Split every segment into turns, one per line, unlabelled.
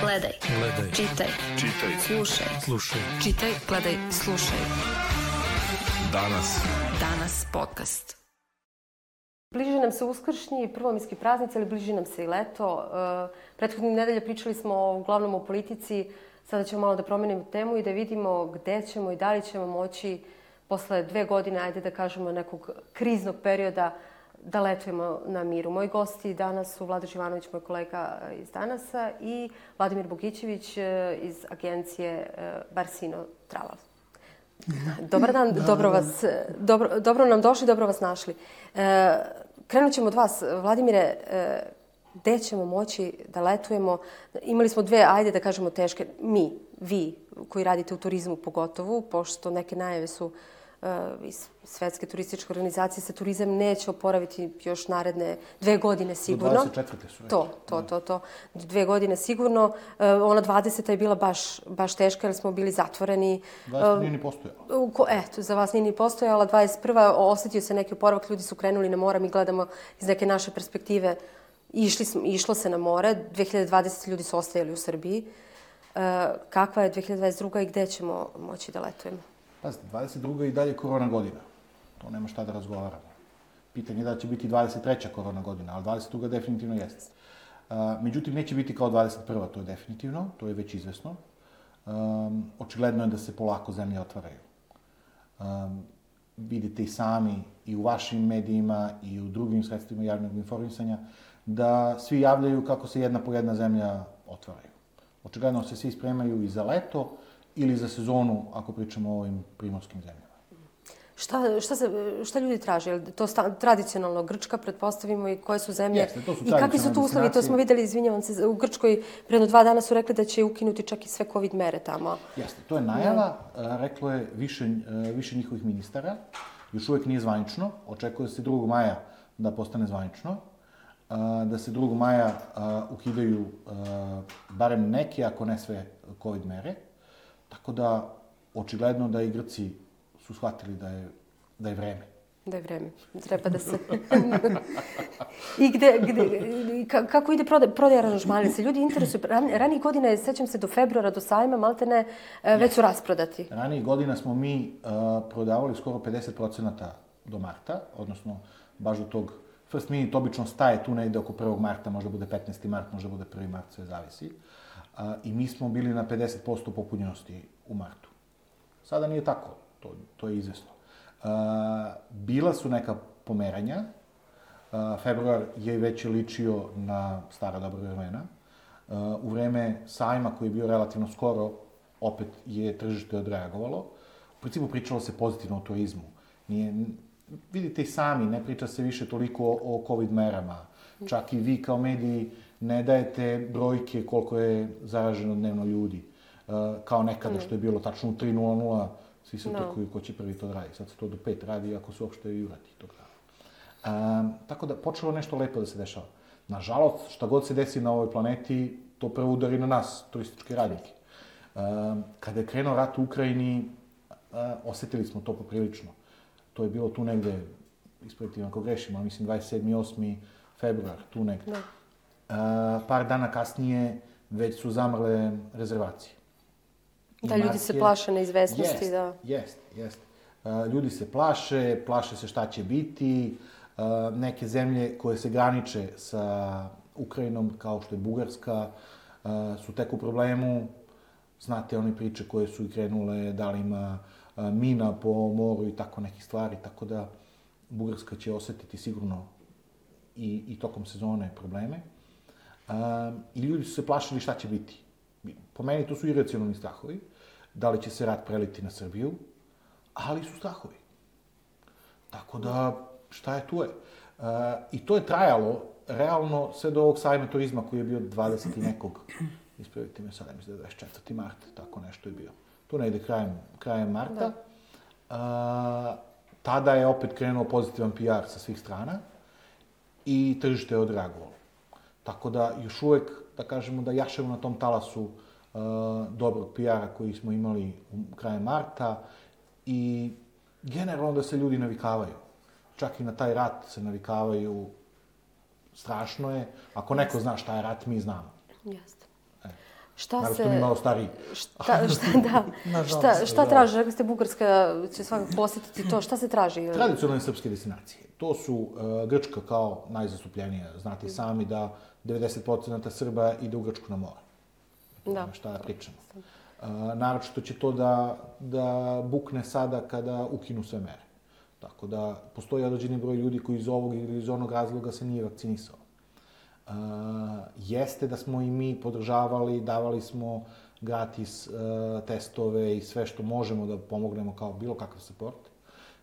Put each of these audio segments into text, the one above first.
Gledaj.
Gledaj.
Čitaj.
Čitaj.
Slušaj.
Slušaj.
Čitaj, gledaj, slušaj.
Danas.
Danas podcast.
Bliže nam se uskršnji i prvominski praznici, ali bliže nam se i leto. E, prethodnih nedelja pričali smo uglavnom o politici, sada ćemo malo da promenimo temu i da vidimo gde ćemo i da li ćemo moći posle dve godine, ajde da kažemo, nekog kriznog perioda da letujemo na miru. Moji gosti danas su Vlada Živanović, moj kolega iz Danasa i Vladimir Bogićević e, iz agencije e, Barsino Travel. Dobar dan, da, dobro, da, vas, dobro, dobro nam došli, dobro vas našli. E, krenut ćemo od vas. Vladimire, e, gde ćemo moći da letujemo? Imali smo dve, ajde da kažemo, teške, mi, vi, koji radite u turizmu pogotovo, pošto neke najave su uh, iz Svetske turističke organizacije se turizam neće oporaviti još naredne dve godine sigurno.
Do 24. su već.
To, to, to, to. Dve godine sigurno. Uh, ona 20. je bila baš, baš teška jer smo bili zatvoreni.
20. nije ni postojala.
Ko, eto, za vas nije ni postojala. 21. osetio se neki oporavak, ljudi su krenuli na mora, mi gledamo iz neke naše perspektive. Išli smo, išlo se na more, 2020 ljudi su ostajali u Srbiji. Uh, kakva je 2022. i gde ćemo moći da letujemo?
Pazite, 22. i dalje korona godina. To nema šta da razgovaramo. Pitanje je da će biti 23. korona godina, ali 22. definitivno jeste. Međutim, neće biti kao 21. to je definitivno, to je već izvesno. Očigledno je da se polako zemlje otvaraju. Vidite i sami i u vašim medijima i u drugim sredstvima javnog informisanja da svi javljaju kako se jedna po jedna zemlja otvaraju. Očigledno se svi spremaju i za leto, ili za sezonu, ako pričamo o ovim primorskim zemljama.
Šta, šta, se, šta ljudi traže? Je to sta, tradicionalno Grčka, pretpostavimo, i koje su zemlje?
Jeste, to su
I kakvi su tu uslovi? To smo videli, izvinjavam se, u Grčkoj predno dva dana su rekli da će ukinuti čak i sve COVID mere tamo.
Jeste, to je najava, ja. reklo je više, više njihovih ministara, još uvek nije zvanično, očekuje se 2. maja da postane zvanično, da se 2. maja ukidaju barem neke, ako ne sve, COVID mere, Tako da, očigledno da i Grci su shvatili da je, da je vreme.
Da je vreme. Treba da se... I gde, gde, kako ide prodaja, prodaja aranžmana? Se ljudi interesuju. Ran, ranijih godina, sećam se, do februara, do sajma, malte ne, e, već su rasprodati.
Ranijih godina smo mi uh, prodavali skoro 50% do marta, odnosno baš do tog First Minute obično staje tu negde oko 1. marta, možda bude 15. mart, možda bude 1. mart, sve zavisi. A, I mi smo bili na 50% popunjenosti u martu. Sada nije tako, to, to je izvesno. A, bila su neka pomeranja, a, februar je već ličio na stara dobra vremena. A, u vreme sajma koji je bio relativno skoro, opet je tržište odreagovalo. U principu pričalo se pozitivno o turizmu. Nije, vidite i sami, ne priča se više toliko o, o COVID merama. Čak i vi kao mediji ne dajete brojke koliko je zaraženo dnevno ljudi. Uh, kao nekada što je bilo tačno u 3.00, svi se no. otrkuju ko će prvi to da radi. Sad se to do 5 radi, ako su uopšte i urati to radi. Um, tako da, počelo nešto lepo da se dešava. Nažalost, šta god se desi na ovoj planeti, to prvo udari na nas, turističke radnike. Um, kada je krenuo rat u Ukrajini, uh, osetili smo to poprilično. To je bilo tu negde, ispraviti ako grešim, ali mislim 27. 8. februar, tu negde. Da par dana kasnije već su zamrle rezervacije.
Da, ljudi se plaše neizvesnosti,
jest,
da.
Jest, jest. Ljudi se plaše, plaše se šta će biti. Neke zemlje koje se graniče sa Ukrajinom, kao što je Bugarska, su tek u problemu. Znate one priče koje su i krenule, da li ima mina po moru i tako nekih stvari, tako da Bugarska će osetiti sigurno i, i tokom sezone probleme. Um, I ljudi su se plašili šta će biti. Po meni to su iracionalni strahovi. Da li će se rat preliti na Srbiju, ali su strahovi. Tako da, šta je tu je. Uh, I to je trajalo, realno, sve do ovog sajma turizma koji je bio 20. nekog, ispravite me sada, mislim da je 24. mart, tako nešto je bio. Tu ne ide krajem, krajem marta. Da. Uh, tada je opet krenuo pozitivan PR sa svih strana i tržište je odreagovalo. Tako da još uvek, da kažemo, da jašemo na tom talasu uh, dobrog PR-a koji smo imali u krajem marta i generalno da se ljudi navikavaju. Čak i na taj rat se navikavaju. Strašno je. Ako neko zna šta je rat, mi znamo.
Jeste. Šta
Naravno,
se...
mi malo stariji.
Šta, šta, da, šta, šta traži? Rekli ste Bugarska će svakako posjetiti to. Šta se traži?
Tradicionalne srpske destinacije. To su uh, Grčka kao najzastupljenija. Znate i sami da 90% Srba ide u Grčku na more.
Da.
Šta da pričamo. Uh, naročito će to da, da bukne sada kada ukinu sve mere. Tako da postoji određeni broj ljudi koji iz ovog ili iz onog razloga se nije vakcinisao. Uh, jeste da smo i mi podržavali, davali smo gratis uh, testove i sve što možemo da pomognemo kao bilo kakav support.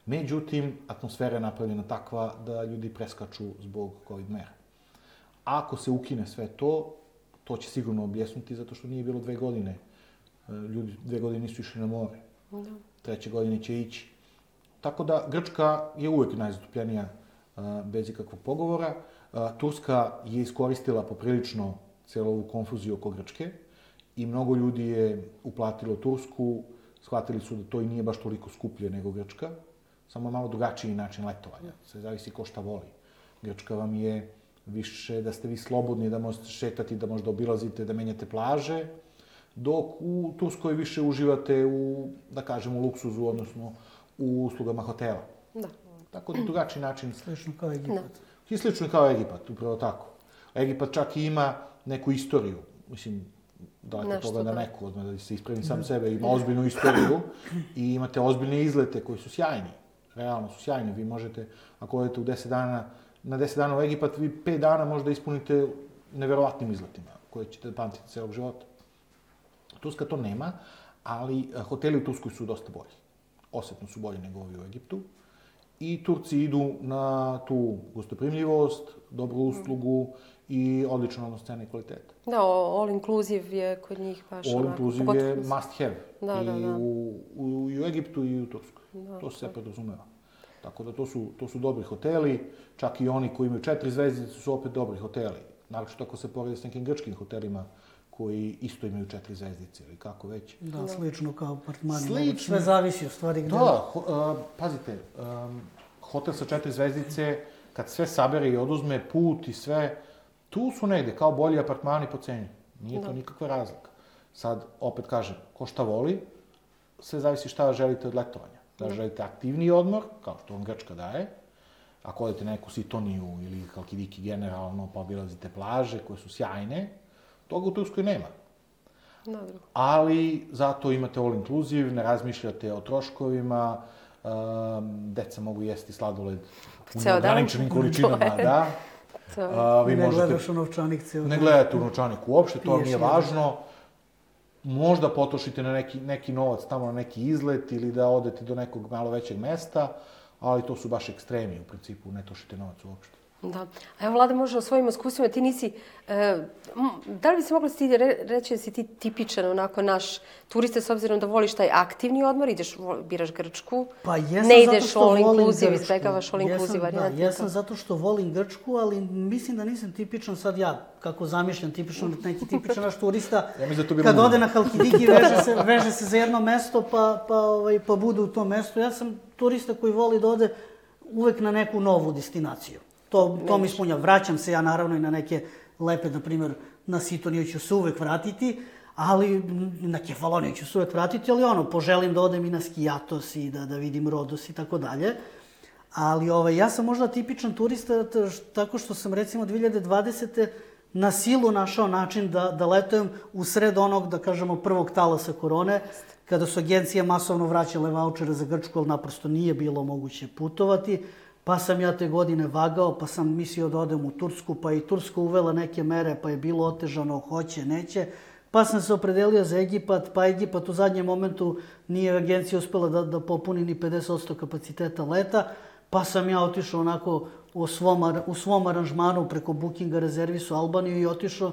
Međutim, atmosfera je napravljena takva da ljudi preskaču zbog COVID mera. Ako se ukine sve to, to će sigurno objesnuti zato što nije bilo dve godine. Uh, ljudi dve godine nisu išli na more. Da. Treće godine će ići. Tako da, Grčka je uvek najzastupljenija uh, bez ikakvog pogovora. Turska je iskoristila poprilično celu ovu konfuziju oko Grčke i mnogo ljudi je uplatilo Tursku, shvatili su da to i nije baš toliko skuplje nego Grčka, samo malo drugačiji način letovanja. Sve zavisi ko šta voli. Grčka vam je više da ste vi slobodni, da možete šetati, da možda obilazite, da menjate plaže, dok u Turskoj više uživate u, da kažemo, luksuzu, odnosno u uslugama hotela.
Da.
Tako da drugačiji način.
Slično kao Egipat.
Da.
I slično kao Egipat, upravo tako. Egipat čak i ima neku istoriju, mislim, da
Nešto,
toga da
da.
neku, odmah da se ispravim sam sebe, ima ozbiljnu istoriju i imate ozbiljne izlete koji su sjajni. Realno su sjajni. Vi možete, ako odete u 10 dana, na 10 dana u Egipat, vi 5 dana možda ispunite neverovatnim izletima, koje ćete da pamtite celog života. Turska to nema, ali eh, hoteli u Turskoj su dosta bolji. Osetno su bolji nego ovi u Egiptu. I Turci idu na tu gostoprimljivost, dobru uslugu i odličan odnos cene i kvaliteta.
Da, all inclusive je kod njih baš
All
onako,
inclusive
pogotovo
je must have.
Da,
I
da, da.
U, u, i u Egiptu i u Turskoj. to se podrazumeva. Tako da to su, to su dobri hoteli, čak i oni koji imaju četiri zvezdice su opet dobri hoteli. Naročito ako se poredi s nekim grčkim hotelima koji isto imaju četiri zvezdice ili kako već.
Da, slično kao apartmani.
Slično.
Sve zavisi u stvari gde.
Da, ho, uh, pazite, um, hotel sa četiri zvezdice, kad sve sabere i oduzme put i sve, tu su negde, kao bolji apartmani po ceni. Nije to nikakva razlika. Sad, opet kažem, ko šta voli, sve zavisi šta želite od letovanja. Da želite aktivniji odmor, kao što vam Grčka daje, ako odete na neku Sitoniju ili Kalkidiki generalno, pa obilazite plaže koje su sjajne, toga u Turskoj nema
Dobro.
ali zato imate all inclusive, ne razmišljate o troškovima, um, deca mogu jesti sladoled u neograničenim količinama, da.
To.
A, vi
ne
možete,
gledaš u novčanik cijel
ne gledate u novčanik uopšte, to vam nije važno. Možda potrošite na neki, neki novac tamo na neki izlet ili da odete do nekog malo većeg mesta, ali to su baš ekstremi u principu, ne trošite novac uopšte.
Da. A evo, Vlada, može o svojim iskustvima. Ti nisi... E, da li bi se mogla ti re, reći da si ti tipičan onako naš turista s obzirom da voliš taj aktivni odmor, ideš, biraš Grčku,
Pa jesam
ne
zato
ideš
što
all
volim
inclusive, izbegavaš all inclusive varijantu.
Da, jesam zato što volim Grčku, ali mislim da nisam tipičan sad ja, kako zamišljam, tipično neki tipičan naš turista.
Ja da
Kad ode na Halkidiki, veže se, veže se za jedno mesto, pa, pa, ovaj, pa bude u tom mestu. Ja sam turista koji voli da ode uvek na neku novu destinaciju. To, to mi ispunja. Vraćam se ja naravno i na neke lepe, na primjer, na Sitoniju ću se uvek vratiti, ali na Kefaloniju ću se uvek vratiti, ali ono, poželim da odem i na Skijatos i da, da vidim Rodos i tako dalje. Ali ovaj, ja sam možda tipičan turista tako što sam recimo 2020. na silu našao način da, da letujem u sred onog, da kažemo, prvog talasa korone, kada su agencije masovno vraćale vaučere za Grčku, ali naprosto nije bilo moguće putovati. Pa sam ja te godine vagao, pa sam mislio da odem u Tursku, pa i Turska uvela neke mere, pa je bilo otežano, hoće, neće. Pa sam se opredelio za Egipat, pa Egipat u zadnjem momentu nije agencija uspela da, da popuni ni 50% kapaciteta leta, pa sam ja otišao onako u svom, u svom aranžmanu preko bookinga rezervisu Albaniju i otišao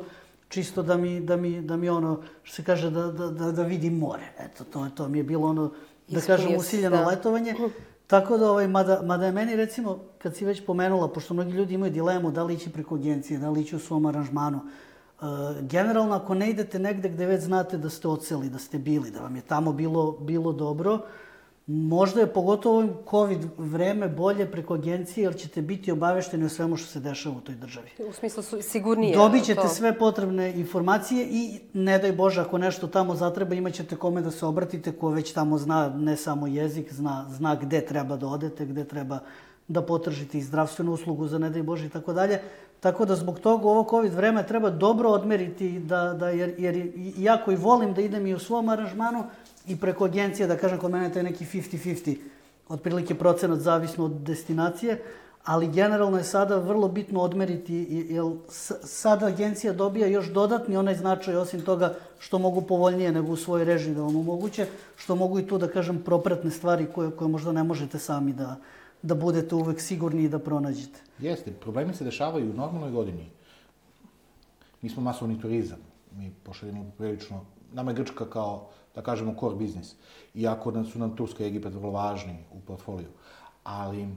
čisto da mi, da mi, da mi ono, što se kaže, da, da, da, da vidim more. Eto, to, to mi je bilo ono, da
Ispunio
kažem,
si,
usiljeno
da.
letovanje. Tako da, ovaj, mada, mada je meni, recimo, kad si već pomenula, pošto mnogi ljudi imaju dilemu da li ići preko agencije, da li ići u svom aranžmanu, e, generalno, ako ne idete negde gde već znate da ste oceli, da ste bili, da vam je tamo bilo, bilo dobro, Možda je pogotovo ovim COVID vreme bolje preko agencije, jer ćete biti obavešteni o svemu što se dešava u toj državi.
U smislu su sigurnije.
Dobit ćete
to.
sve potrebne informacije i ne daj Bože ako nešto tamo zatreba imat ćete kome da se obratite ko već tamo zna ne samo jezik, zna, zna gde treba da odete, gde treba da potržite i zdravstvenu uslugu za ne daj Bože i tako dalje. Tako da zbog toga ovo COVID vreme treba dobro odmeriti, da, da, jer, jer iako i volim da idem i u svom aranžmanu i preko agencije, da kažem kod mene to je neki 50-50, otprilike procenat zavisno od destinacije, ali generalno je sada vrlo bitno odmeriti, jer sada agencija dobija još dodatni onaj značaj, osim toga što mogu povoljnije nego u svojoj režiji da vam omoguće, što mogu i tu, da kažem, propratne stvari koje, koje možda ne možete sami da, da budete uvek sigurni i da pronađete.
Jeste, problemi se dešavaju u normalnoj godini. Mi smo masovni turizam. Mi pošaljemo prilično... Nama je Grčka kao, da kažemo, core biznis. Iako su nam Turska i Egipat vrlo važni u portfoliju. Ali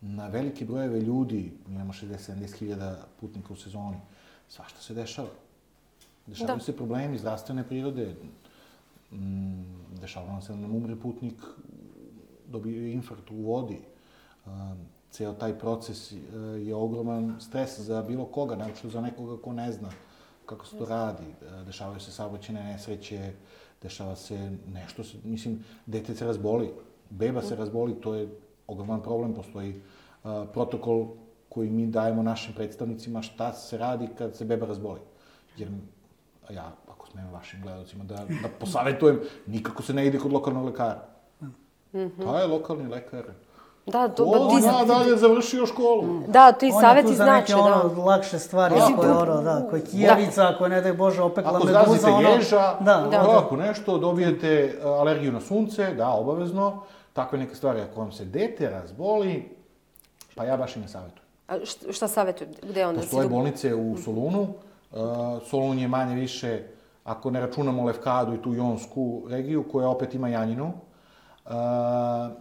na velike brojeve ljudi, mi imamo 60-70 hiljada putnika u sezoni, svašta se dešava. Dešavaju da. se problemi zdravstvene prirode, mm, dešava nam se da nam umre putnik, dobije infarkt u vodi, ceo taj proces e, je ogroman stres za bilo koga, naročito za nekoga ko ne zna kako se to radi. Dešavaju se saobraćene nesreće, dešava se nešto, mislim, dete se razboli, beba se razboli, to je ogroman problem, postoji uh, protokol koji mi dajemo našim predstavnicima šta se radi kad se beba razboli. Jer ja, ako smem vašim gledalcima da, da posavetujem, nikako se ne ide kod lokalnog lekara. Mm -hmm. To je lokalni lekar
Da, to,
o,
ti,
da, da, je završio školu.
Da, ti saveti znači,
da. On je tu za neke ono, lakše stvari, da. ako je ono, da, ako je kijavica, da. ako je, ne daj Bože, opekla
ako
meduza, ono... Ako
zrazite ježa, da, da. ako nešto, dobijete alergiju na sunce, da, obavezno, takve neke stvari. Ako vam se dete razboli, pa ja baš i ne savjetujem.
A šta savjetuju? Gde onda?
Postoje bolnice u Solunu. Uh, Solun je manje više, ako ne računamo Levkadu i tu Jonsku regiju, koja opet ima Janjinu,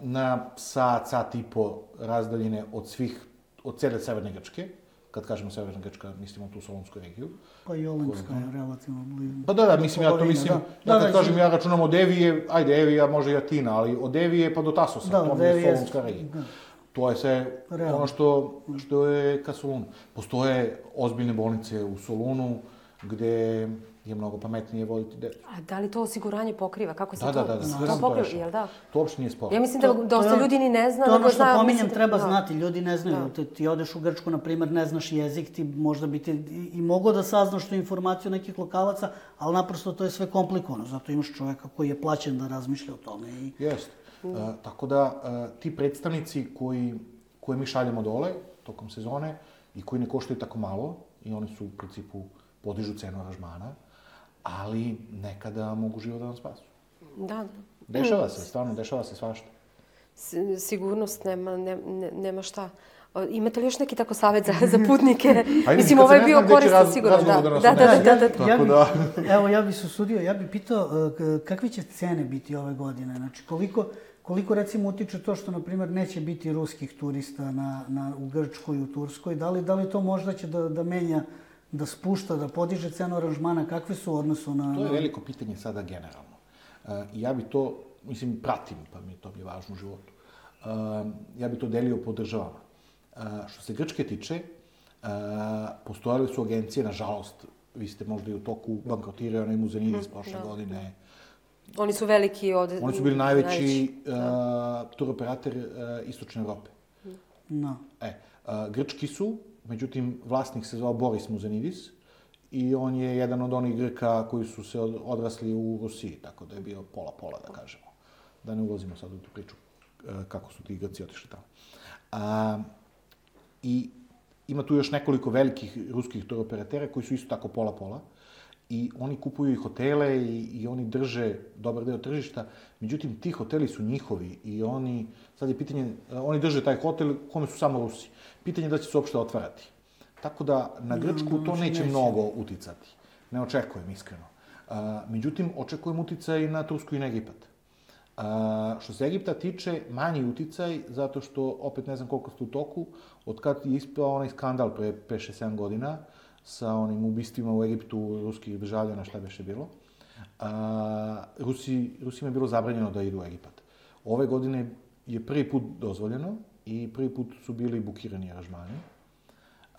na sat, sat i po razdaljine od svih, od cele Severne Grčke. Kad kažemo Severna Grčka, mislimo tu Solunsku regiju.
Pa i Olimska je relativno blizu.
Pa da, da, mislim, ja to mislim, da, ja kad da, kažem, ja računam od Evije, ajde, Evija može i Atina, ali od Evije pa do Tasosa, da, to mi je Solunska regija. Da. To je sve Realno. ono što, što je ka Solunu. Postoje ozbiljne bolnice u Solunu, gde je mnogo pametnije voditi decu.
A da li to osiguranje pokriva? Kako se
da,
to...
Da, da, da.
To, to pokriva, jel da?
To uopšte nije sporo.
Ja mislim da to, dosta ljudi ni ne zna.
To ono što pominjem, treba da. znati. Ljudi ne znaju. Da. Ti, ti odeš u Grčku, na primjer, ne znaš jezik, ti možda bi ti i, i mogo da saznaš tu informaciju nekih lokalaca, ali naprosto to je sve komplikovano. Zato imaš čoveka koji je plaćen da razmišlja o tome. I...
Jeste. Mm. Uh, tako da, uh, ti predstavnici koji, koje mi šaljemo dole tokom sezone i koji ne koštaju tako malo, i oni su u principu podižu cenu aranžmana, ali nekada mogu život da vam spasu.
Da, da.
Dešava se, stvarno, dešava se svašta.
S, sigurnost nema, ne, ne, nema šta. Imate li još neki tako savet za, za putnike? Ajde, Mislim, ovo je bio koristan sigurno. Da, da, da, da, da, da, da.
Ja bi, da. Evo, ja bih se usudio, ja bih pitao e, kakve će cene biti ove godine? Znači, koliko, koliko recimo utiče to što, na primjer, neće biti ruskih turista na, na, u Grčkoj i u Turskoj? Da li, da li to možda će da, da menja da spušta, da podiže cenu aranžmana, kakve su odnosu na...
To je veliko pitanje sada generalno. Uh, ja bi to, mislim, pratim, pa mi to mi je važno u životu. Uh, ja bi to delio po državama. Uh, što se Grčke tiče, uh, postojale su agencije, nažalost, vi ste možda i u toku bankrotirao onaj Muzenidis mm, prošle da. godine.
Oni su veliki od...
Oni su bili najveći, najveći uh, da. turoperator uh, Istočne Evrope.
No.
E, uh, Grčki su, Međutim, vlasnik se zvao Boris Muzanidis i on je jedan od onih Grka koji su se odrasli u Rusiji, tako da je bio pola-pola, da kažemo. Da ne ulazimo sad u tu priču e, kako su ti Grci otišli tamo. A, I ima tu još nekoliko velikih ruskih turoperatera koji su isto tako pola-pola i oni kupuju i hotele i, i oni drže dobar deo tržišta. Međutim, ti hoteli su njihovi i oni, sad je pitanje, oni drže taj hotel kome su samo Rusi. Pitanje je da će se uopšte otvarati. Tako da na Grčku no, to neće, neće mnogo uticati. Ne očekujem, iskreno. A, međutim, očekujem uticaj na Tursku i na Egipat. A, što se Egipta tiče, manji uticaj, zato što, opet ne znam koliko ste u toku, od kad je ispao onaj skandal pre 5-6-7 godina, sa onim ubistvima u Egiptu ruskih državljana, šta beše bilo, a, Rusi, Rusima je bilo zabranjeno da idu u Egipat. Ove godine je prvi put dozvoljeno i prvi put su bili bukirani aranžmani.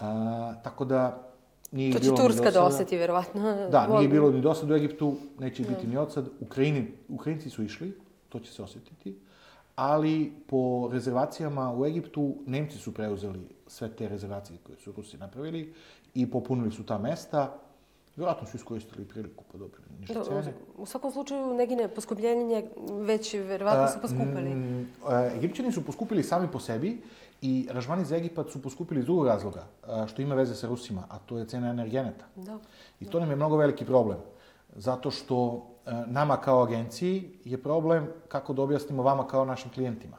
A, tako da nije
To će
bilo ni
Turska
do
da oseti, verovatno.
Da, nije bilo ni do sad u Egiptu, neće biti ni od sad. Ukrajini, Ukrajinci su išli, to će se osjetiti, ali po rezervacijama u Egiptu Nemci su preuzeli sve te rezervacije koje su Rusi napravili i popunili su ta mesta. Vjerojatno su iskoristili priliku pa dobili niže cene.
u svakom slučaju, negine poskupljenje već verovatno su poskupili.
Mm, Egipćani su poskupili sami po sebi i aranžmani za Egipat su poskupili iz drugog razloga, što ima veze sa Rusima, a to je cena energeneta.
Da.
I to nam je mnogo veliki problem. Zato što e, nama kao agenciji je problem kako da objasnimo vama kao našim klijentima.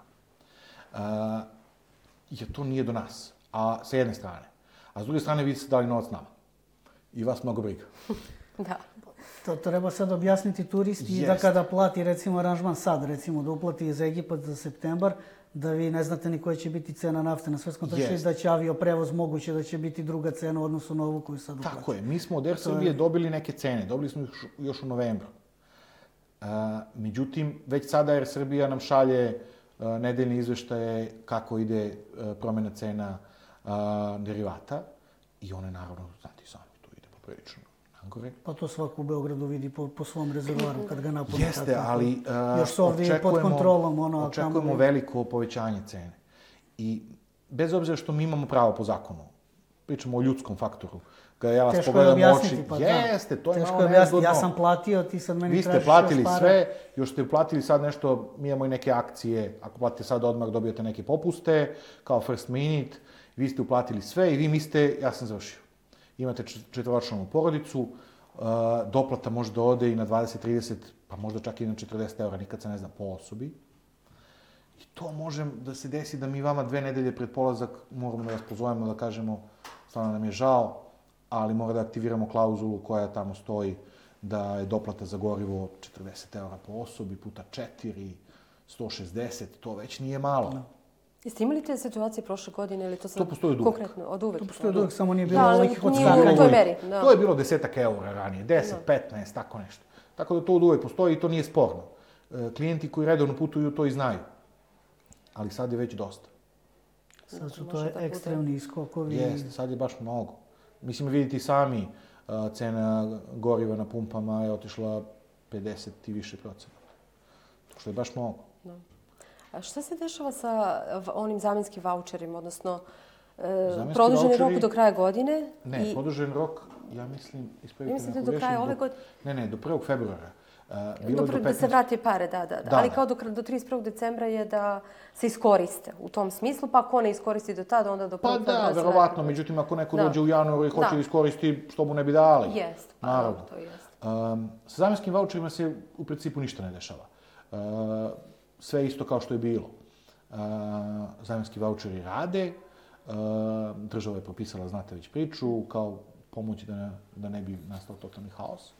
E, jer to nije do nas, a sa jedne strane. A s druge strane vi ste dali novac nama. I vas mnogo briga.
Da.
To treba sad objasniti turisti i da
Jest.
kada plati recimo aranžman sad, recimo da uplati iz Egipat za septembar, da vi ne znate ni koja će biti cena nafte na svetskom tržištu i da će avioprevoz moguće da će biti druga cena u odnosu na ovu koju sad uplaćate.
Tako je, mi smo od Air Srbije dobili neke cene, dobili smo ih još u novembru. E, međutim, već sada Air Srbija nam šalje e, nedeljne izveštaje kako ide e, promjena cena e, derivata i one naravno, znate sami, to ide poprilično nagore.
Pa to svako u Beogradu vidi po, po svom rezervoaru kad ga napuni.
Jeste,
tako.
ali uh,
Još su ovdje pod kontrolom, ono, a
očekujemo
kamoli-
veliko povećanje cene. I bez obzira što mi imamo pravo po zakonu, pričamo o ljudskom faktoru, kada ja vas
Teško je
pogledam
objasniti,
oči,
pa da.
jeste, to je
Teško
malo
je
nezgodno.
ja sam platio, ti sad meni
Vi ste platili
još
sve, još ste platili sad nešto, mi imamo i neke akcije, ako platite sad odmah dobijete neke popuste, kao first minute, vi ste uplatili sve i vi mislite, ja sam završio. Imate čet- četvoročlanu porodicu, doplata može da ode i na 20, 30, pa možda čak i na 40 eura, nikad se ne zna, po osobi. I to može da se desi da mi vama dve nedelje pred polazak moramo da vas pozovemo da kažemo stvarno nam je žao, ali mora da aktiviramo klauzulu koja tamo stoji da je doplata za gorivo 40 eura po osobi puta 4, 160, to već nije malo.
Jeste imali te situacije prošle godine ili to sad
To postoji od uvek.
konkretno? Od uvek.
To postoji od uvek, samo nije bilo
Da, ali
ovolikih
nije
odskakanja.
u toj meri. Da.
To je bilo desetak eura ranije, 10, 15, tako nešto. Tako da to od uvek postoji i to nije sporno. E, Klijenti koji redovno putuju to i znaju. Ali sad je već dosta.
Sad su to
da
ekstremni skokovi.
Jeste, sad je baš mnogo. Mislim, vidite i sami, a, cena goriva na pumpama je otišla 50 i više procenata. Što je baš mnogo.
A šta se dešava sa v- onim zamjenskim voucherima, odnosno e,
Zamjenski
produženi rok
vaučeri-
do kraja godine?
Ne,
i
produžen rok, ja mislim, ispravite
Vi mislite
me ako
do kraja ove godine?
Ne, ne, do 1. februara. A, bilo
Dobro,
do
da se
15.
vrati pare, da, da, da.
Da,
Ali
da.
kao do, do 31. decembra je da se iskoriste u tom smislu, pa ako ne iskoristi do tada, onda do 1.
Pa da, verovatno, međutim, ako neko
Da.
dođe u januaru i hoće
Da.
da iskoristi, što mu ne bi dali.
Jest, pa
Naravno.
dobro, to jest.
Um, sa zamjenskim voucherima se u principu ništa ne dešava. Uh, sve isto kao što je bilo. Uh, zamjenski voucheri rade, uh, država je propisala, znate već priču, kao pomoć da ne, da ne bi nastao totalni haos.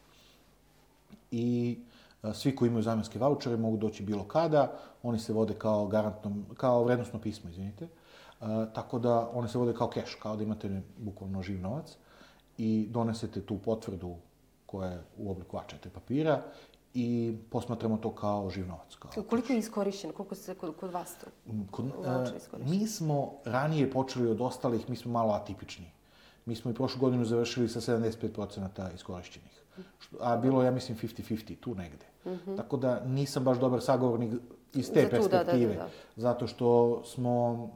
I uh, svi koji imaju zamjenske vouchere mogu doći bilo kada, oni se vode kao garantno, kao vrednostno pismo, izvinite. Uh, tako da one se vode kao keš, kao da imate bukvalno živ novac i donesete tu potvrdu koja je u obliku A4 papira i posmatramo to kao živ novac. Kao
Koliko je iskorišćeno? Koliko se kod, kod vas to?
Kod,
voucher
e, mi smo ranije počeli od ostalih, mi smo malo atipični. Mi smo i prošlu godinu završili sa 75% iskorišćenih. A bilo ja mislim, 50-50, tu negde. Tako da nisam baš dobar sagovornik iz te.
Za tu, da, da, da,
perspektive.
da.
Zato što smo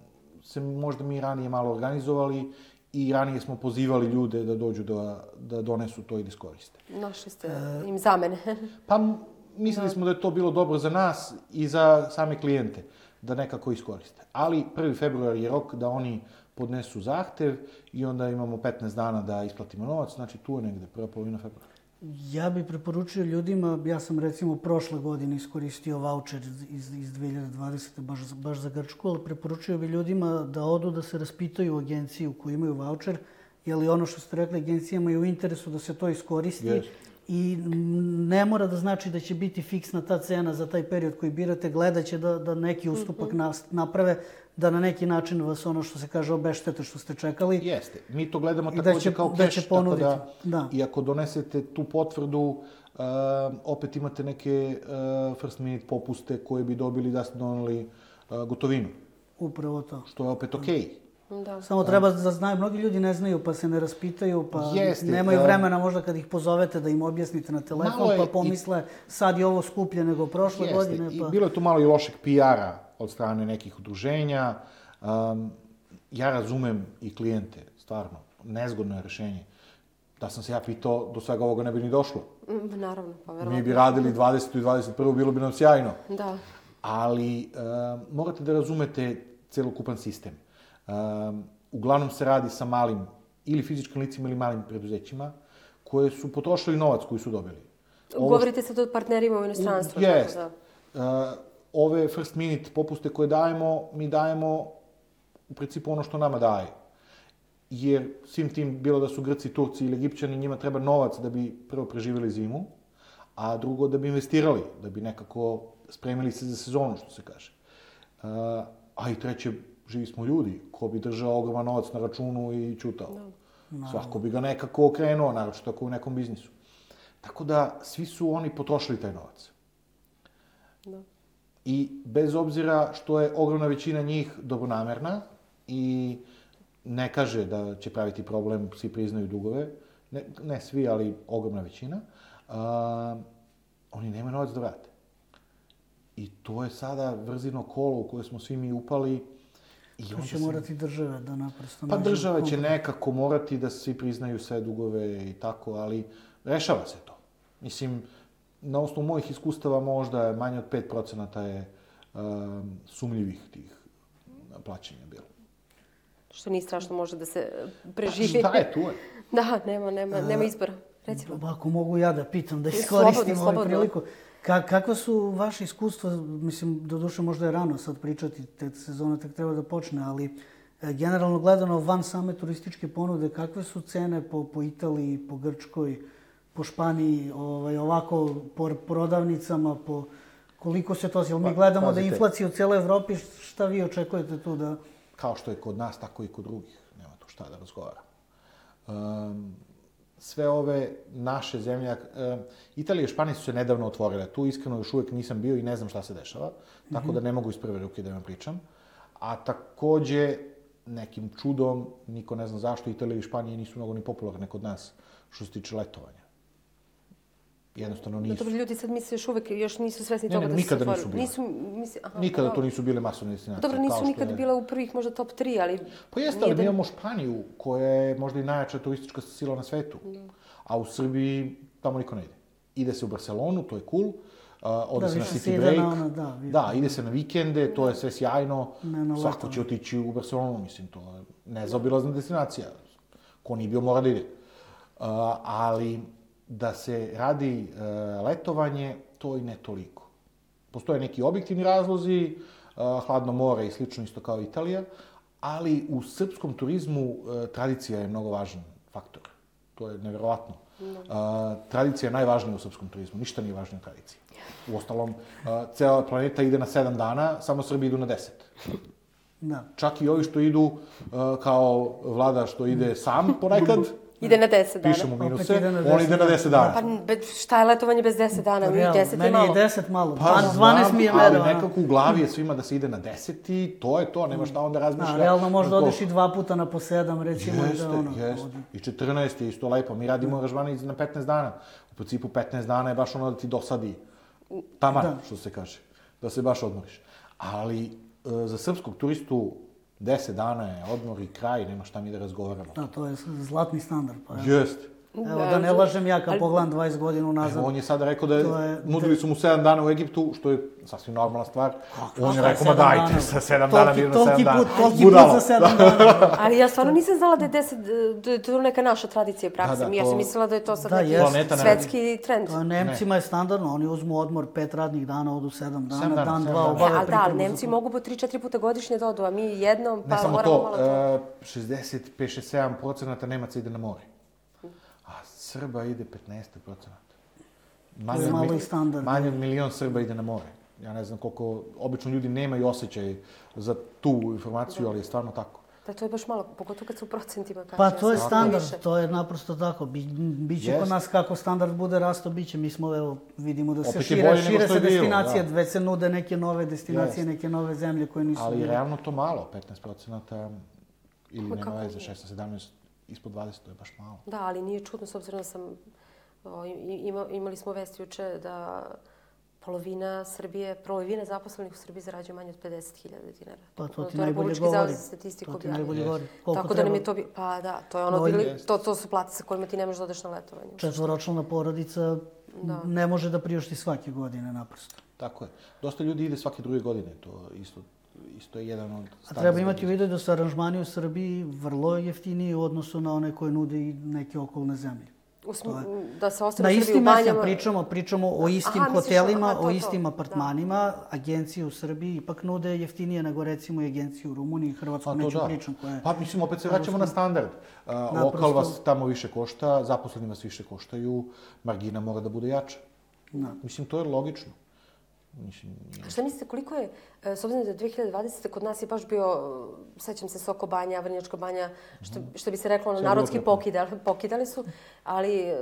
se možda mi ranije malo organizovali i ranije smo pozivali ljude da dođu da, da donesu to i da iskoriste.
Našli ste
E,
im zamene.
Pa mislili smo da je to bilo dobro za nas i za same klijente, da nekako iskoriste. Ali 1. februar je rok da oni podnesu zahtev i onda imamo 15 dana da isplatimo novac, znači tu je negde, prva polovina februara.
Ja bih preporučio ljudima, ja sam recimo prošle godine iskoristio voucher iz, iz 2020. Baš, baš za Grčku, ali preporučio bih ljudima da odu da se raspitaju u agenciju koji imaju voucher, je li ono što ste rekli, agencijama je u interesu da se to iskoristi
Jeste.
i mm, ne mora da znači da će biti fiksna ta cena za taj period koji birate, gledat će da, da neki ustupak nas, naprave, da na neki način vas ono što se kaže obeštete što ste čekali.
Jeste, mi to gledamo
I da
takođe
će-
kao
da
keš,
će
tako
ponuditi,
da,
da.
i ako donesete tu potvrdu, uh, opet imate neke uh, first minute popuste koje bi dobili da ste doneli uh, gotovinu,
Upravo to.
što je opet okej.
Da.
Samo treba da znaju, mnogi ljudi ne znaju pa se ne raspitaju, pa
Jeste,
nemaju vremena možda kad ih pozovete da im objasnite na telefon,
je
pa
i-
pomisle sad je ovo skuplje nego prošle
Jeste,
godine,
i
pa...
bilo je tu malo i lošeg PR-a od strane nekih udruženja. Um, ja razumem i klijente, stvarno, nezgodno je rešenje. Da sam se ja pitao, do svega ovoga ne bi ni došlo.
Mm, Naravno, pa
Mi
verovatno.
bi radili 20. i 21. bilo bi nam sjajno.
Da.
ali um, morate da razumete celokupan sistem. Um, uglavnom se radi sa malim ili fizičkim licima ili malim preduzećima koje su potrošili novac koji su dobili. Ovo
Govorite sad o partnerima u inostranstvu.
Jest.
da.
Uh, ove first minute popuste koje dajemo, mi dajemo u principu ono što nama daje. Jer svim tim, bilo da su Grci, Turci ili Egipćani, njima treba novac da bi prvo preživjeli zimu, a drugo da bi investirali, da bi nekako spremili se za sezonu, što se kaže. Uh, a i treće, živi smo ljudi, ko bi držao ogroman novac na računu i čutao. Svako bi ga nekako okrenuo, naročito ako u nekom biznisu. Tako da, svi su oni potrošili taj novac. I bez obzira što je ogromna većina njih dobronamerna i ne kaže da će praviti problem, svi priznaju dugove, ne, ne svi, ali ogromna većina, a, oni nemaju novac da vrate. I to je sada vrzino kolo u koje smo svi mi upali. I
To će
se-
morati države da naprosto...
Pa država će nekako morati da svi priznaju sve dugove i tako, ali rešava se to. Mislim, na osnovu mojih iskustava možda manje od 5% je um, sumnjivih tih plaćanja bilo.
Što nije strašno, može da se e,
Pa
preživi.
šta je, tu je.
Da, nema, nema, nema izbora. Recimo.
Pa Ako mogu ja da pitam, da
Slobodno,
iskoristim ovu
slobodno.
priliku. Ka, kakva su vaše iskustva, mislim, do duše možda je rano sad pričati, te sezona tek treba da počne, ali e, generalno gledano van same turističke ponude, kakve su cene po, po Italiji, po Grčkoj, po Španiji, ovaj, ovako po prodavnicama, po koliko se to... Jel mi
Pa,
gledamo da
pazite.
inflacija u cijeloj Evropi, šta vi očekujete tu da...
Kao što je kod nas, tako i kod drugih. Nema tu šta da razgovara. Um, sve ove naše zemlje, um, Italija i Španija su se nedavno otvorile. Tu iskreno još uvek nisam bio i ne znam šta se dešava, tako da ne mogu iz prve ruke da vam pričam. A takođe, nekim čudom, niko ne zna zašto, Italija i Španija nisu mnogo ni popularne kod nas što se tiče letovanja. Jednostavno
Da,
nisu.
dobro, ljudi sad misle još uvek, još nisu svesni
Ne,
toga
ne,
da su
nikada
se
nisu
otvorili.
bile.
Nisu, misli, aha,
Nikada
pa
to
dobro.
nisu bile masovne destinacije.
Dobro, nisu nikad
je-
bile u prvih možda top 3, ali...
Pa jeste, ali mi imamo Španiju, koja je možda i najjača turistička sila na svetu. A u Srbiji tamo niko ne ide. Ide se u Barcelonu, to je cool. Uh, ode
Da,
se na city
ide
break.
na ono, da,
da, ide se na vikende, to je sve sjajno.
Ne, na
Svako će otići u Barcelonu, mislim, to je nezaobilazna destinacija. Ko nije bio, mora da ide. Uh, ali da se radi uh, letovanje, to i ne toliko. Postoje neki objektivni razlozi, uh, hladno more i slično isto kao Italija, ali u srpskom turizmu uh, tradicija je mnogo važan faktor. To je neverovatno. Uh, tradicija je najvažnija u srpskom turizmu, ništa nije važnije od tradicije. U ostalom, uh, cela planeta ide na sedam dana, samo Srbi idu na deset.
Da.
Čak i ovi što idu uh, kao vlada što ide sam ponekad,
Ide na 10 dana.
pišemo
Opet
minuse,
ide na
on
10
ide na 10 dana.
Pa be, šta je letovanje bez 10 dana? Mi
Realno,
10 je
meni
malo.
je 10 malo.
Pa,
Pa, 12 mi je
znam,
mero.
ali nekako u glavi je svima da se ide na 10 i to je to, nema šta onda razmišlja.
Da, realno možda odeš i dva puta na po sedam, recimo. i
Jeste,
da, ono,
jeste. I 14 je isto lepo. Mi radimo aranžmane na 15 dana. U principu 15 dana je baš ono da ti dosadi taman,
Da.
što se kaže. Da se baš odmoriš. Ali e, za srpskog turistu 10 dana je odmor i kraj, nema šta mi da razgovaramo.
Da, to je zlatni standard. Pa.
Jeste.
Evo, da ne lažem ja kad pogledam 20 godina unazad.
Evo, on je sada rekao da je,
To je-
nudili su mu 7 dana u Egiptu, što je sasvim normalna stvar. on je rekao, ma dajte,
dana?
sa 7
Toliki-
dana na 7
toliki
dana.
put, toliki put za 7 dana.
Ali ja stvarno nisam znala da je 10, da je to neka naša tradicija i praksa.
Da, da,
ja
to-
sam mislila da je to sad
Da,
neki
jest.
Planeta ne
svetski trend.
To Nemcima je standardno, oni uzmu odmor pet radnih dana, odu 7 dana,
dana,
dan, dva
dana.
obave
ali da, ali
pripremu za
Nemci
to.
mogu po 3-4 puta godišnje da odu, a mi jednom, pa
Ne samo
moramo
to,
malo to.
e, 65-67 procenata Nemaca ide na more. Srba ide 15 procenata.
To je malo i standard.
Manje od milion Srba ide na more. Ja ne znam koliko, obično ljudi nemaju osjećaj za tu informaciju, ali je stvarno tako.
Da, to je baš malo, pogotovo kad su u procentima kaže.
Pa to je standard,
više.
to je naprosto tako. Bi, biće kod
Jest.
nas kako standard bude rasto, biće. Mi smo, evo, vidimo da se
Opet
šire, šire se destinacije,
da.
već se nude neke nove destinacije,
Jest.
neke nove zemlje koje nisu
Ali
bile.
realno to malo, 15 procenata ili
Ma
nema veze,
nije?
16-17, ispod 20, to je baš malo.
Da, ali nije čudno s obzirom da sam... O, i- ima, imali smo vest juče da polovina Srbije, polovina zaposlenih u Srbiji zarađuje manje od 50.000 dinara.
Pa to ti
je
najbolje
Republički
govori.
zavod za statistiku
To ti najbolje govori. Koliko
Tako da nam
treba-
je to... bi- Pa da, to je ono
No,
bili...
jest.
To, to su plate sa kojima ti ne možeš da odeš na letovanje.
Četvoročlana porodica
Da.
ne može da priušti svake godine, naprosto.
Tako je. Dosta ljudi ide svake druge godine, to isto, isto je jedan od...
A treba imati u vidu da su aranžmani u Srbiji vrlo jeftiniji u odnosu na one koje nude i neke okolne zemlje.
U sm...
To
Da se
Na
Srbiji u
istim mestima
banjama...
pričamo, pričamo o istim
Aha,
hotelima,
to,
o
to.
istim
Da.
apartmanima. Agencije u Srbiji ipak nude jeftinije nego recimo i agencije u Rumuniji, Hrvatskoj,
Pa to
neću
da.
pričam koja je.
Pa mislim, opet se vraćamo na standard. Uh,
Naprosto-
lokal vas tamo više košta, zaposleni vas više koštaju, margina mora da bude jača.
Da.
Mislim, to je logično. Mislim, nije-
A šta mislite, koliko je, e, s obzirom da je 2020. kod nas je baš bio, e, sećam se, Soko banja, Vrnjačka banja, što, što bi se reklo, ono, narodski
prepun.
pokidali, pokidali su, ali e,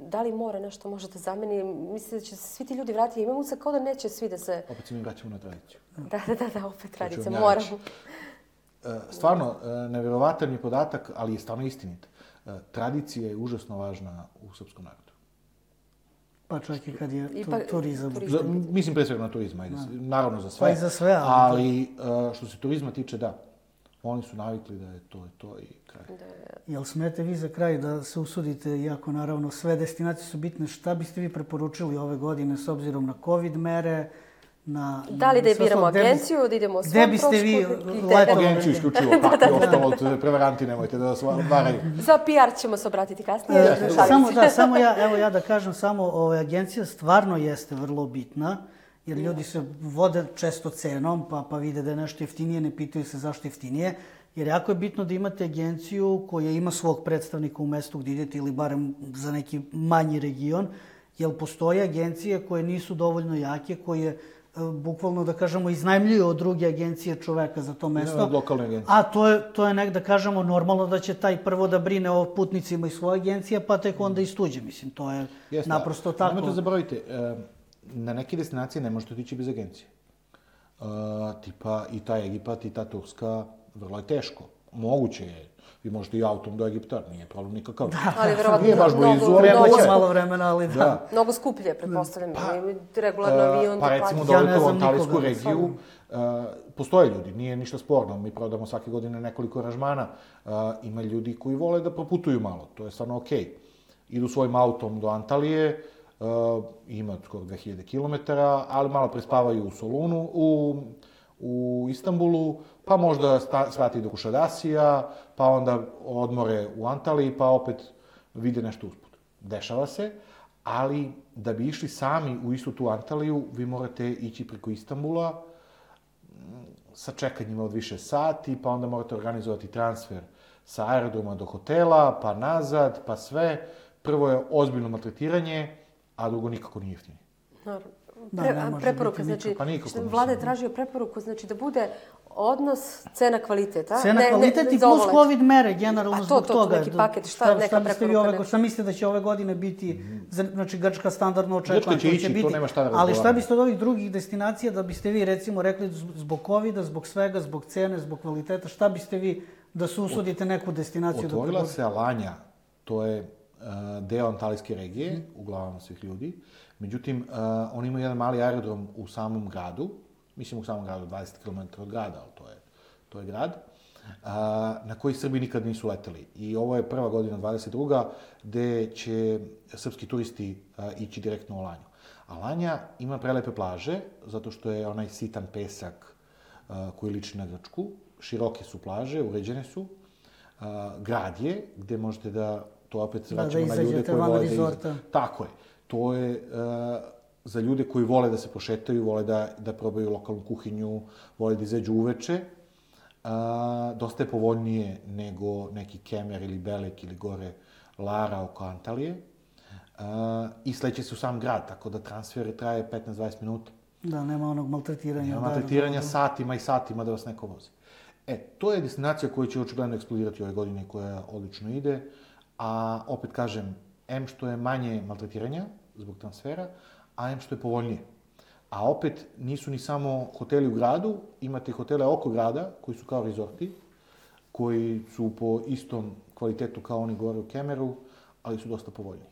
da li more nešto može da zameni? Mislite da će se svi ti ljudi vratiti? Imamo se kao da neće svi da se...
opet se mi vraćamo na tradiciju.
Da, da, da, da opet tradicija,
vam ja
moram.
reći. E, Stvarno, nevjerovatan je podatak, ali je stvarno istinit. Tradicija je užasno važna u srpskom narodu.
Pa čak i kad je tu,
Ipak-
turizam.
turizam.
Za, mislim pre svega na turizma, ajde, naravno za sve.
Pa i za sve, ali-
ali... e, što se turizma tiče, da. Oni su navikli da je to, je to i kraj.
Jel smete vi za kraj da se usudite, iako naravno sve destinacije su bitne, šta biste vi preporučili ove godine s obzirom na covid mere, na...
Da li da je
sve
biramo
ostalo? Gde bi-
agenciju, da idemo o
Gde
svom
biste vi
trošku,
letovali?
Agenciju isključivo, kako je ostalo, to prevaranti nemojte da vas varaju.
Za PR ćemo se obratiti kasnije.
E, samo da, samo ja, evo ja da kažem, samo ove, agencija stvarno jeste vrlo bitna, jer ljudi se vode često cenom, pa, pa vide da je nešto jeftinije, ne pitaju se zašto jeftinije. Jer jako je bitno da imate agenciju koja ima svog predstavnika u mestu gdje idete ili barem za neki manji region, jer postoje agencije koje nisu dovoljno jake, koje bukvalno da kažemo iznajmljuju od druge agencije čoveka za to mesto.
od lokalne agencije.
A to je, to je nek da kažemo normalno da će taj prvo da brine o putnicima iz svoje agencije, pa tek onda iz tuđe. Mislim, to je
Jeste,
naprosto tako.
Nemojte zaboravite, e, na neke destinacije ne možete otići bez agencije. E, tipa i ta Egipat i ta Turska, vrlo je teško. Moguće je. Vi možete i autom do Egipta, nije problem nikakav. Da,
Ali verovatno
Nije baš
mnogo-
blizu, ali
mnogo-
malo vremena, ali da.
Da.
Mnogo skuplje, pretpostavljam.
Pa,
regularno avion.
pa
da
recimo
platiš.
Ja
u Antalijsku
nikoga,
regiju, uh, postoje ljudi, nije ništa sporno, mi prodamo svake godine nekoliko aranžmana, uh, ima ljudi koji vole da proputuju malo, to je stvarno okej. Idu svojim autom do Antalije, uh, ima skoro 2000 km, ali malo prespavaju u Solunu, u, u Istanbulu, pa možda sta, svrati do Kušadasija, pa onda odmore u Antaliji, pa opet vide nešto usput. Dešava se, ali da bi išli sami u istu tu Antaliju, vi morate ići preko Istambula m, sa čekanjima od više sati, pa onda morate organizovati transfer sa aerodroma do hotela, pa nazad, pa sve. Prvo je ozbiljno maltretiranje, a drugo nikako nije jeftinije.
Naravno.
Da,
Pre,
ne
preporuka,
biti
znači,
nikako. Pa
vlada je tražio preporuku, znači da bude odnos cena kvalitet, a?
Cena,
Ne- ne-
i plus covid mere, generalno
to,
zbog
to, to,
toga.
neki
Da-
paket, šta,
šta,
neka
šta
preporuka,
ove, šta mislite da će ove godine biti, za- znači Grčka standardno očekuje.
Grčka će ići, to nema šta da
Ali šta biste od ovih drugih destinacija, da biste vi recimo rekli zbog covida, zbog svega, zbog cene, zbog kvaliteta, šta biste vi da se usudite neku destinaciju da
Otvorila
predložite?
se Alanja, to je deo Antalijske regije, u glavama svih ljudi. Međutim, uh, oni imaju jedan mali aerodrom u samom gradu, mislim u samom gradu, 20 km od grada, ali to je, to je grad, uh, na koji Srbi nikad nisu leteli. I ovo je prva godina, 22. gde će srpski turisti uh, ići direktno u Alanju. Alanja ima prelepe plaže, zato što je onaj sitan pesak koji liči na Grčku. Široke su plaže, uređene su. Uh, grad je, gde možete da, to opet se
Da, da
vraćamo na ljude koji vole da iz-. Tako je. To je uh, za ljude koji vole da se prošetaju, vole da, da probaju lokalnu kuhinju, vole da izađu uveče. Uh, dosta je povoljnije nego neki Kemer ili Belek ili gore Lara oko Antalije. Uh, I sleće se u sam grad, tako da transfer traje 15-20 minuta.
Da, nema onog maltretiranja.
Nema maltretiranja
da,
satima i satima da vas neko vozi. E, to je destinacija koja će očigledno eksplodirati ove godine koja odlično ide, a opet kažem, M što je manje maltretiranja zbog transfera, a M što je povoljnije. A opet nisu ni samo hoteli u gradu, imate hotele oko grada koji su kao rezorti, koji su po istom kvalitetu kao oni gore u Kemeru, ali su dosta povoljni.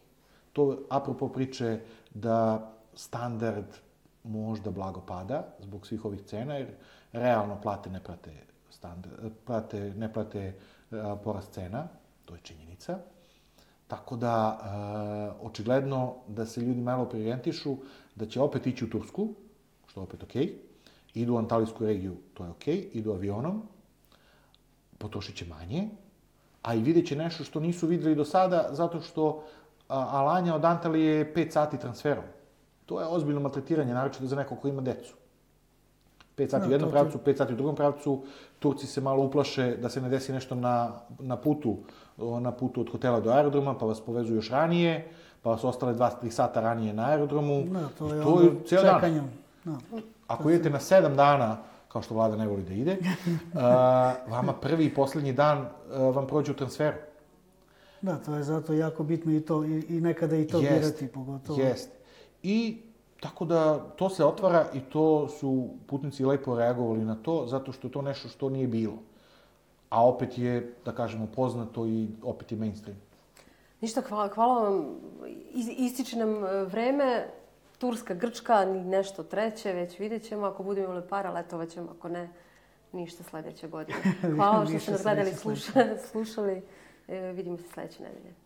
To apropo priče da standard možda blago pada zbog svih ovih cena, jer realno plate ne prate, standard, plate, ne prate a, porast cena, to je činjenica. Tako da, e, očigledno da se ljudi malo priorientišu, da će opet ići u Tursku, što je opet okej, okay. idu u Antalijsku regiju, to je okej, okay. idu avionom, potrošit će manje, a i vidjet će nešto što nisu videli do sada, zato što Alanja od Antalije je 5 sati transferom. To je ozbiljno maltretiranje, naročito za nekog ko ima decu. 5 sati
Da,
u jednom pravcu, 5 sati u drugom pravcu. Turci se malo uplaše da se ne desi nešto na, na putu, na putu od hotela do aerodroma, pa vas povezu još ranije, pa vas ostale 2-3 sata ranije na aerodromu.
Da, to je
I to je cijel dan.
čekanje. Da.
Ako idete na 7 dana, kao što vlada ne voli da ide, uh, vama prvi i poslednji dan uh, vam prođe u transferu.
da, to je zato jako bitno i to, i, i nekada i to
Jest,
birati pogotovo.
Jest. I tako da to se otvara i to su putnici lepo reagovali na to, zato što to nešto što nije bilo. A opet je, da kažemo, poznato i opet je mainstream.
Ništa, hvala, hvala vam. Is- Ističe nam e, vreme. Turska, Grčka, ni nešto treće, već vidjet ćemo. Ako budemo imali para, letovat ćemo. Ako ne, ništa sledeće godine. Hvala vam što ste nas gledali,
sreće
sluša, slušali. E, vidimo se sledeće nedelje.